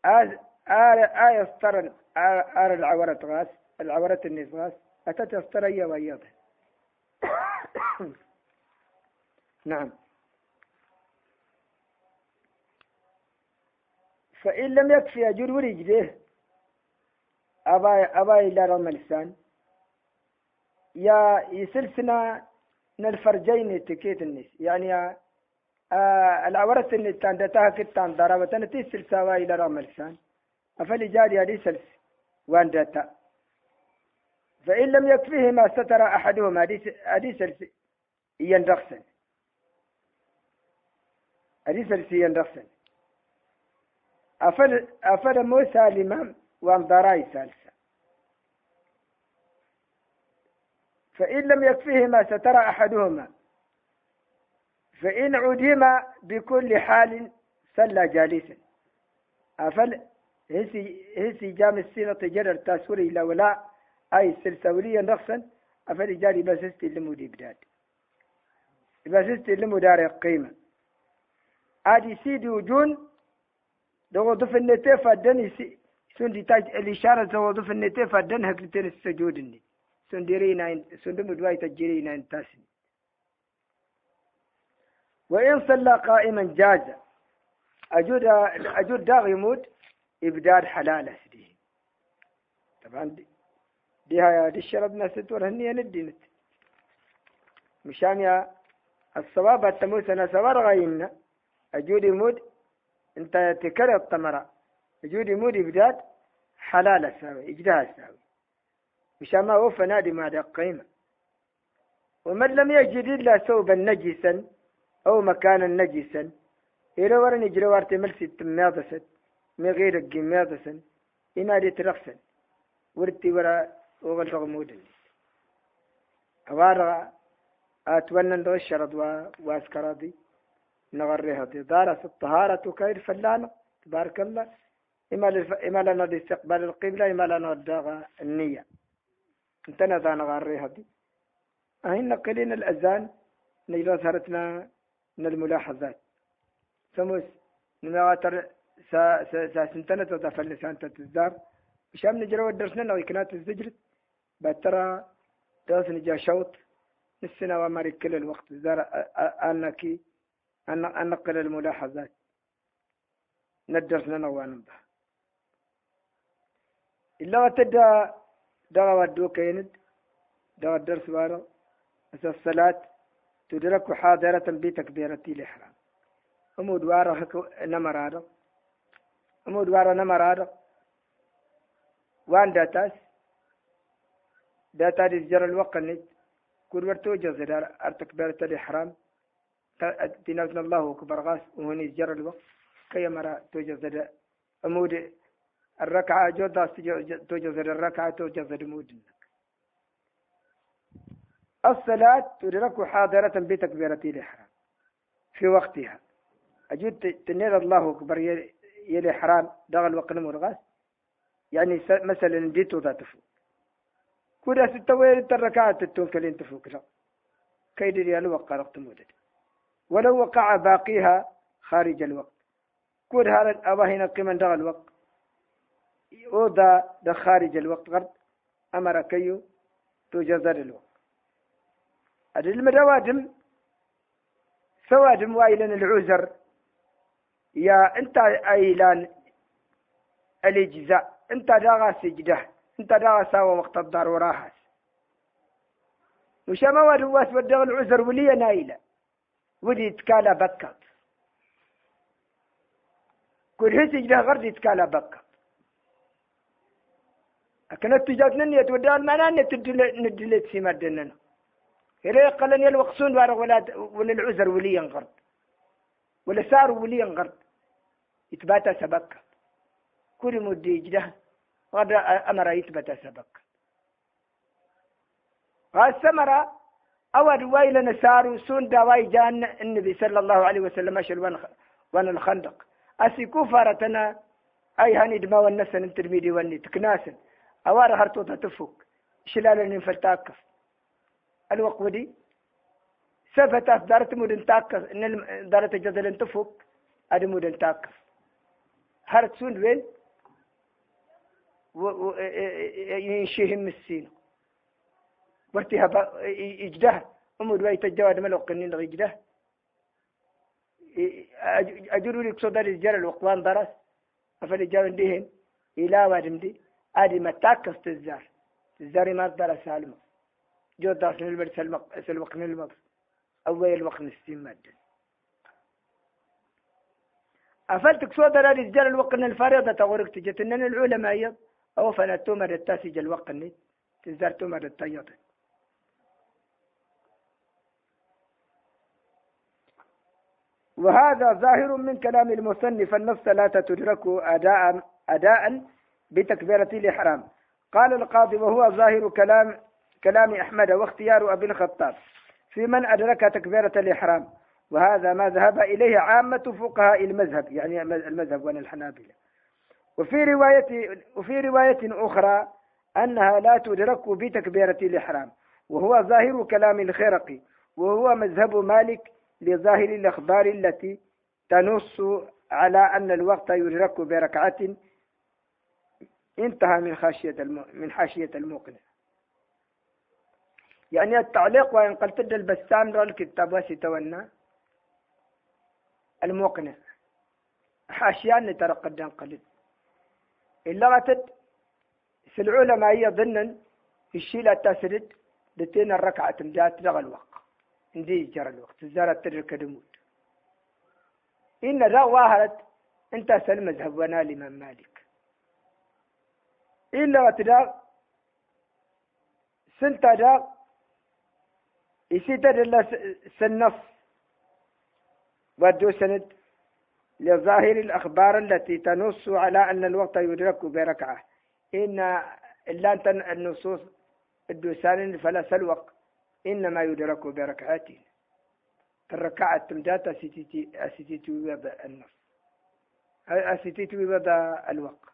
آه يستر آر العورة غاس العورة النفاس أتت يستر أي ويض نعم. فإن لم يكفي أجود ورجله أبا أبا إلى رمى لسان يا يسلسنا نالفرجين تكيت الناس يعني alawarasinittan datahakittan darabatanati silsawa ilaramaliksan afalijari adisals wan data fain lam yakfihima satara ahaduhum adisals iyan raksan adisals iyan raksan afad afada mosalima wan darai salsa fain lam yakfihima satara ahaduhuma فإن عدم بكل حال سلى جالسا. أفل هسي هسي جام السيرة جرر تاسوري لولا أي سلسوليا نقصا أفل جاري بسست لمودي بداد. بسست لمدار قيمة. أدي سيدي وجون دو ضف النتي فدن سندي تاج الإشارة دو ضف النتي فدن هكلتين السجود سندرينا سندم دواي تجرينا انتاسن وإن صلى قائما جاز. أجود أجود داغ يموت إبداد حلال سديه طبعا دي, دي هاي دي الشرب ناس تور هني ندينت مشان يا الصواب التموس أنا سوار غايمنا أجود يموت أنت تكرر التمرة جودي مودي بداد حلال الساوي إجدها الساوي وشما هو فنادي ما قيمة. ومن لم يجد إلا ثوبا نجسا أو مكانا نجسا. إلى ورن يجري وارتي ملسي تماضست من غير الجماضسا إنا دي ترخسا ورتي ورا وغل رغمود أوارا أتونن دو الشرط واسكرادي. نغريها دي دارس الطهارة كير فلانة تبارك الله. إما لنا استقبال القبلة إما لنا النية. انتنا ذا نغريها دي أهين نقلين الأذان. نجرى ثارتنا من الملاحظات. سموس نمغاتر سا سا سا سنتنا تتفل لسان تتزدار مشام نجرى ودرسنا نو يكنات الزجرت بترى درس نجا شوط. نسنا وماري كل الوقت زار أنكي أن نقل الملاحظات ندرسنا نوان به إلا تدا دغا ودو كيند دغا الدرس بارو الصلاة تدرك حاضرة بتكبيرة الإحرام. أمو دوارة نمرارة أمو دوارة نمرارة وان داتاس. داتا دي جرى الوقت ورتو جزر تكبيرة الإحرام. تناوتنا الله أكبر غاس. وهني جرى الوقت كي مرة توجد أمود الركعة جودا توجد الركعة توجد مود الصلاة تدرك حاضرة بتكبيرة الإحرام في وقتها. أجد تنير الله أكبر يا الإحرام دغل وقت مرغاس يعني مثلا ديتو ذات فوق. كودا ستوين الركعات التوكلين تفوق لا. كيد ريال وقع مودد. ولو وقع باقيها خارج الوقت. كود هذا أبا هنا قيمة دغل الوقت وذا ده خارج الوقت غرد. أمر كيو تجزر الوقت. أدل المدوادم سوادم وايلن العذر. يا أنت أيلان الإجزاء. أنت داغا سجدة. أنت داغا ساوى وقت الدار وراحس وش ما واد واس بدغ العذر ولي نايلة. ودي يتكالا بكت كل هي سجدة غرد يتكالا بكت أكنت تجاتنا يتودع المعنى ندلت سيما دننا. إلى قلن يلوقسون ولا ولا العذر ولي ينغرد ولا سار ولي ينغرد يتباتا سبك كل مدي جده غدا أمر يثبت سبك السمرة أول ويل نسار سون دواي جان النبي صلى الله عليه وسلم أشل وان الخندق. أسي كفرتنا أي هني دما والنسن انترميدي واني تكناسن. أوار هرتو تفوك شلال فلتاكف. الوقودي. سفت دارت مودن تاكف إن دارت جدل تفوك. أدي مودن تاكف هرت سون وين ينشيهم السين. وارتها يجده أمود ويت الجواد ملوك قنين يجده أجروا لك صدر الجر الوقوان درس أفل جاون ديهن إلى وادم دي. أدي متاكس تزار. تزاري ما درس سالمه جو داس نلبر سلمق سلمق نلمق أول الوقت نستيم مادة. أفلتك صدر الرجال الوقت الفريضة تغرق تجتنن العلماء أو فنتومر التاسج الوقت تزار تومر التياطن وهذا ظاهر من كلام المصنف أن الصلاة تدرك أداء أداء بتكبيرة الإحرام. قال القاضي وهو ظاهر كلام كلام أحمد واختيار أبي الخطاب في من أدرك تكبيرة الإحرام؟ وهذا ما ذهب إليه عامة فقهاء المذهب يعني المذهب وأنا الحنابلة وفي رواية وفي رواية أخرى أنها لا تدرك بتكبيرة الإحرام وهو ظاهر كلام الخرقي وهو مذهب مالك لظاهر الأخبار التي تنص على أن الوقت يدرك بركعة انتهى من خاشية من حاشية الموقن يعني التعليق وإن قلت البسام رول الكتاب وسيتونا المقنع. حاشيان ترى قليل. إلا غتد العلماء هي ظنا الشيء لا تسرد لتين الركعة جات لغى الوقت. ندي جرى الوقت. زارت تدرك دموت إن ذا واهرت أنت سل مذهب وأنا الإمام مالك. إلا تدا سنت دا يسيت دلا سنف ودو سند لظاهر الأخبار التي تنص على أن الوقت يدرك بركعة. إن إلا أنت النصوص الدوسان فلا سلوق إنما يدرك بركعات الركعة تمدات أسيتي النص. أسيتي بدا الوقت.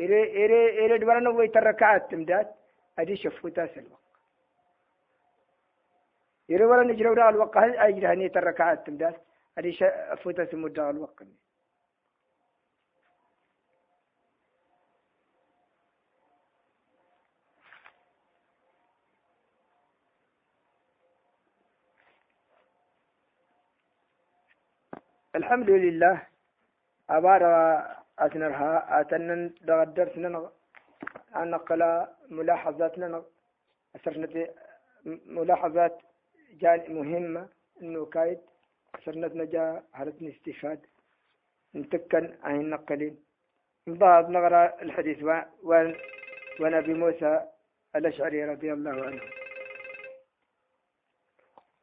إري إري إري دوانا ويت الركعة تمدات أدي شفوتا سلوق إري ولا نجرو الوقت. هل أجري هنيت الركعات تمدات أدي شفوتا سمدا الوقت. الحمد لله. أبار أتنرها أتنن دغدر سنن أنقل ملاحظاتنا أسرنا ملاحظات جان مهمة إنه كايد أسرنا نجا هرتني استفاد نتكن عن نقلين. بعض نغرى الحديث ونبي موسى الأشعري رضي الله عنه.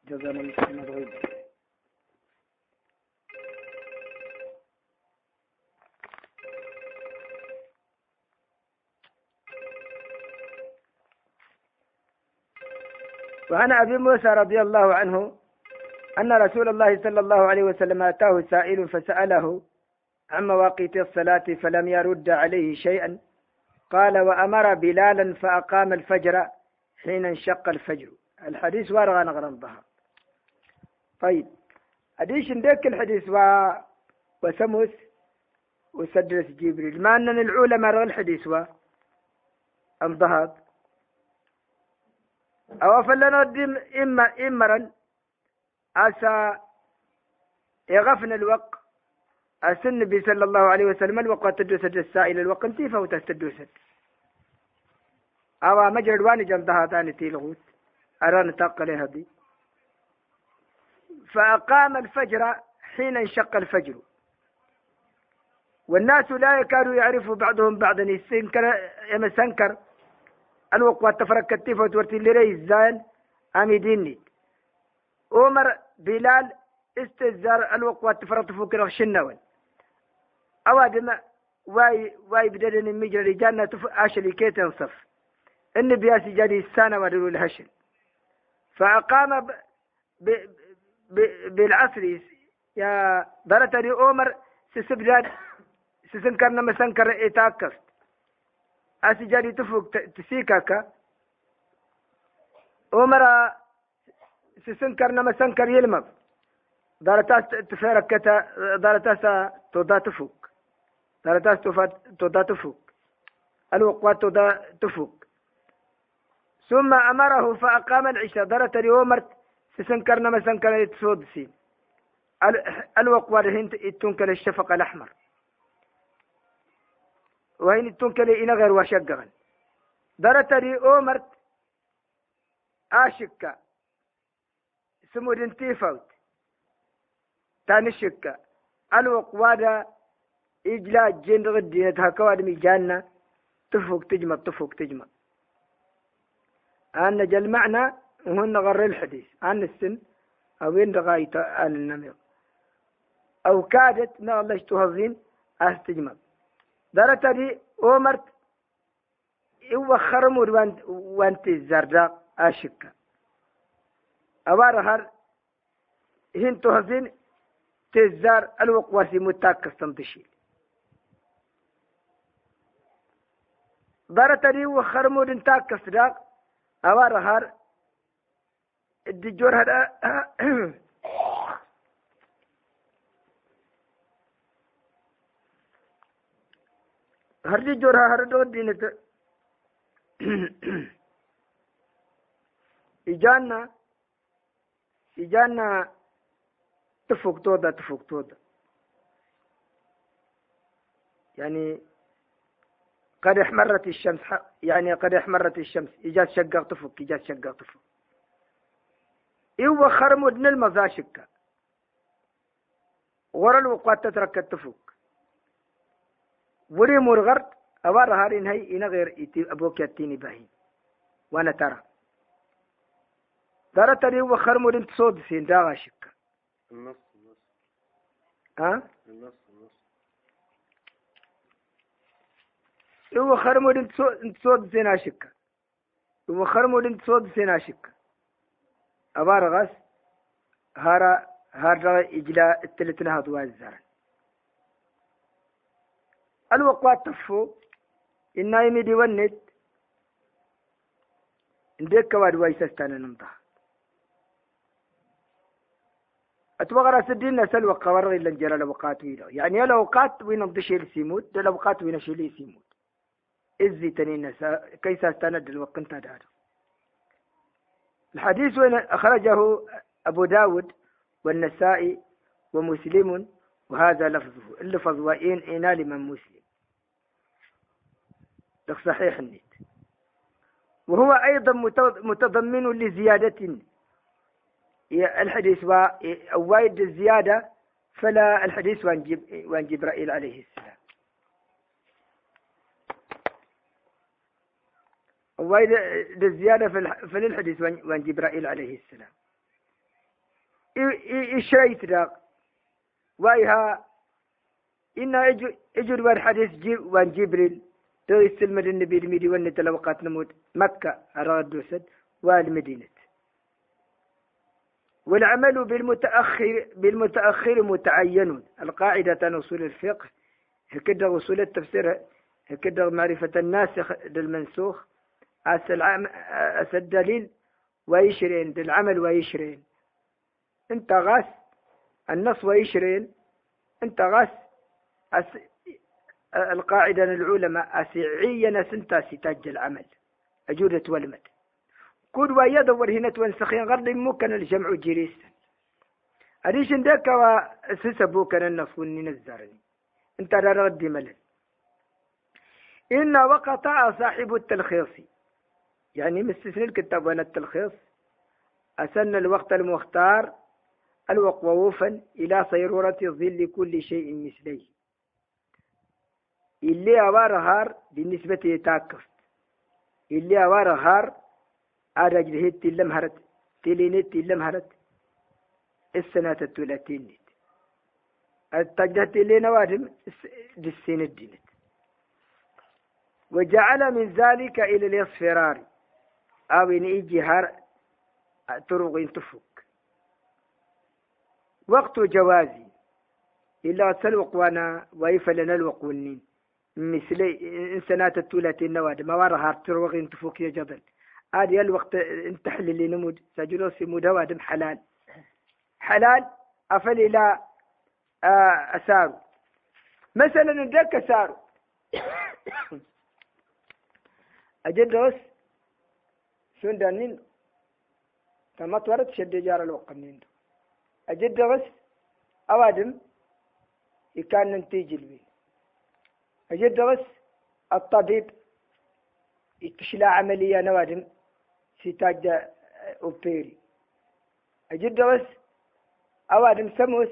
جزانا محمد غيبه وعن أبي موسى رضي الله عنه أن رسول الله صلى الله عليه وسلم أتاه سائل فسأله عن مواقيت الصلاة فلم يرد عليه شيئا. قال وأمر بلالا فأقام الفجر حين انشق الفجر. الحديث وارغى نغرى الظهر طيب أديش ندك الحديث و... وسموس وسدرس جبريل. ما أن العلماء الحديث و انضهض أو فلنا دم إما إمرا. أسا يغفن الوق. أسن النبي صلى الله عليه وسلم الوقت تدوسد السائل الوقت انتي فوت تدوسد. أو مجرد واني جلدها ثاني تيلغوت. أران تقل هذه فأقام الفجر حين انشق الفجر. والناس لا يكادوا يعرفوا بعضهم بعضا. يسنكر يمسنكر تفرق كتيفة وتورتي لري الزاين أمي ديني. عمر بلال استزار الوقت تفرق فوق شنوان أوادم واي واي بدلني مجرى جنة تف أشلي كي تنصف إن بياسي جدي السنة ودلو الهشل فأقام ب... ب... ب... بالعصر يا دلتني عمر سسبدان سسنكرنا مسنكر إتاكست asi jadi tu fug tisi kaka. Umara sisinkar nama sankar yilmab dalatas tuferaketa dalatasa toda tufug dalatas tufa toda tufug alwaqwa toda tufug suma amarahu faaqama alcisha daratari omart sisinkar nama sankar itsoodisi alwaqwa rihinta ittunkal shafaqa alaxmar وين تنكلي إنا غير وشقغن درتري أومرت آشكا. سمو دنتي فوت. تاني شكا. ألوق وادا إجلا جين غدينة هكواد ميجانا تفوق تجمع تفوق تجمع. أن جل معنى وهن غر الحديث. عن السن أو إن غاية النمير أو كادت الله تهضين أستجمع. darakadi omart iwakaramur wanti zardak ashika awar har hintohsin tezar alwaqwasi mutakastamtishi daratadi wakaramur intakasdak awar har dijor hada hardi jora hardo dinita ijanna ijanna tufuktoda tufuktoda يعني قد احمرت الشمس يعني قد احمرت الشمس. إجاز شقق تفك إجاز شقق تفك إيوه خرمود نلمزا شكا ورا الوقت تترك تفك وري مرغر أبار هارين هاي إنا غير أبوك يتيني باهين وأنا ترى. ترى تري وخر مدن تصود سين دا شك. النص النص. ها؟ النص النص. هو خر مدن تصود سين أشك. هو خر مدن تصود سين أشك. أبار غاس هارا هارا إجلا التلتنا هدوا الزرن الوقوات تفو. إنا يمدي ونت. عندك كواد وايسستان نمضى أتوغر سدين نسل وقور إلا نجرى الأوقات ويلا يعني الأوقات وين نضشي لسيموت الأوقات وين شيل سيموت. إزي تنين نسا كيس استند الوقت انت دار الحديث وين أخرجه أبو داود والنسائي ومسلم وهذا لفظه اللفظ وإن إنا لمن مسلم. صحيح النيت وهو أيضا متضمن لزيادة. الحديث وايد الزيادة فلا الحديث وان جبرائيل عليه السلام. وايد الزيادة في الحديث وان جبرائيل عليه السلام. إشريت داق وإيها إن إجر والحديث وان جبريل تو يستلمد النبي الميدي ونت لوقات نموت مكة أراد دوسد والمدينة والعمل بالمتأخر بالمتأخر متعين. القاعدة أصول الفقه هكذا أصول التفسير هكذا معرفة الناسخ للمنسوخ. أس الدليل ويشرين للعمل ويشرين أنت غاس النص ويشرين أنت غاس القاعدة العلماء أسعينا سنتا ستاج العمل. أجودة والمد. كود ويدور هنا تونسخين غرد ممكن الجمع جريس أريش ذاك وسسبو كان النفون نزارني انت رد ملل. إن وقطع صاحب التلخيص. يعني مستثني الكتاب وأنا التلخيص. أسن الوقت المختار الوقوفا إلى صيرورة ظل كل شيء مثليه. اللي أوار هار بالنسبة يتاكفت اللي أوار هار أرجل هيت تلم هرت. تلينت تلم هرت. السنة التلاتين التجدت اللي نوادم دسين الدينت وجعل من ذلك إلى الإصفرار. أو إن إيجي هار طرق تفك. وقت جوازي. إلا تسلوق وانا ويفلنا الوقونين مثل إنسانات التولات النواد ما وراها تروغ تفوك يا جبل هذه الوقت انتحل اللي نمود سجلوا في مدواد حلال. حلال أفل إلى آه، أسار مثلا ذاك أسار أجدرس شون دانين تما تورد شد جار الوقت نين أجدرس أوادم. يكان ننتيج البيت بس الطبيب. يتشلى عملية نوادم سيتاج أوبيري بس أوادم سموس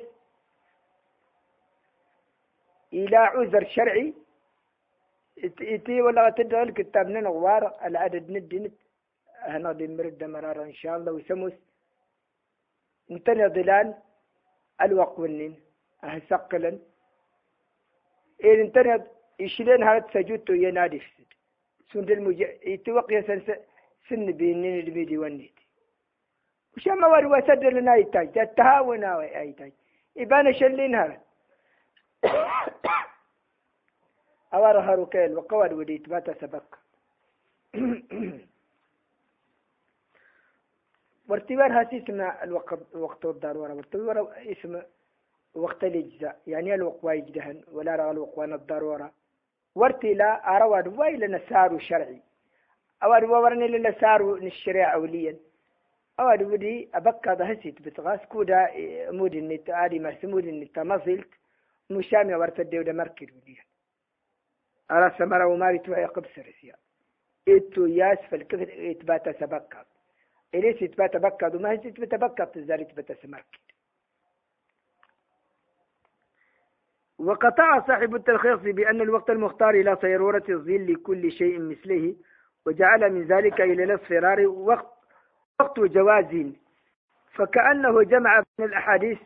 إلى عذر شرعي. إتي ولا تدعو الكتاب نغوار العدد ندنت هنا دي مرد مرارة إن شاء الله. وسموس انتنى ظلال الوقونين أهسقلا إن انتنى إشلين هذا سجودتو ينادي فسد سند المج يتوقع سن سن بينين الميدي والنيت وش ما وري وسد لنا يتاج؟ التهاون أي تاج. شلين هذا أوار هاروكيل وقواد وديت ما تسبق وارتبار هاسي اسمنا الوقت وقت الضرورة وارتبار اسم وقت الإجزاء. يعني الوقوى يجدهن ولا رغى الوقوى الضرورة ورتي لا أرواد ويل نسار شرعي. أواد ورني لنسار الشريعة أوليا. أواد ودي أبكى ذهسيت بتغاس كودا مود النت آدي ما سمود النت ما زلت مشامي ورت الدودة مركز وديا. أرى سمرة وماري توعي قبسر سيا إتو ياس فالكثر إتباتا سبكى إليس إتباتا بكى وما هي إتباتا بكى تزاري إتباتا سمركز وقطع صاحب التلخيص بأن الوقت المختار إلى صيرورة الظل كل شيء مثله وجعل من ذلك إلى الاصفرار وقت وقت جواز. فكأنه جمع بين الأحاديث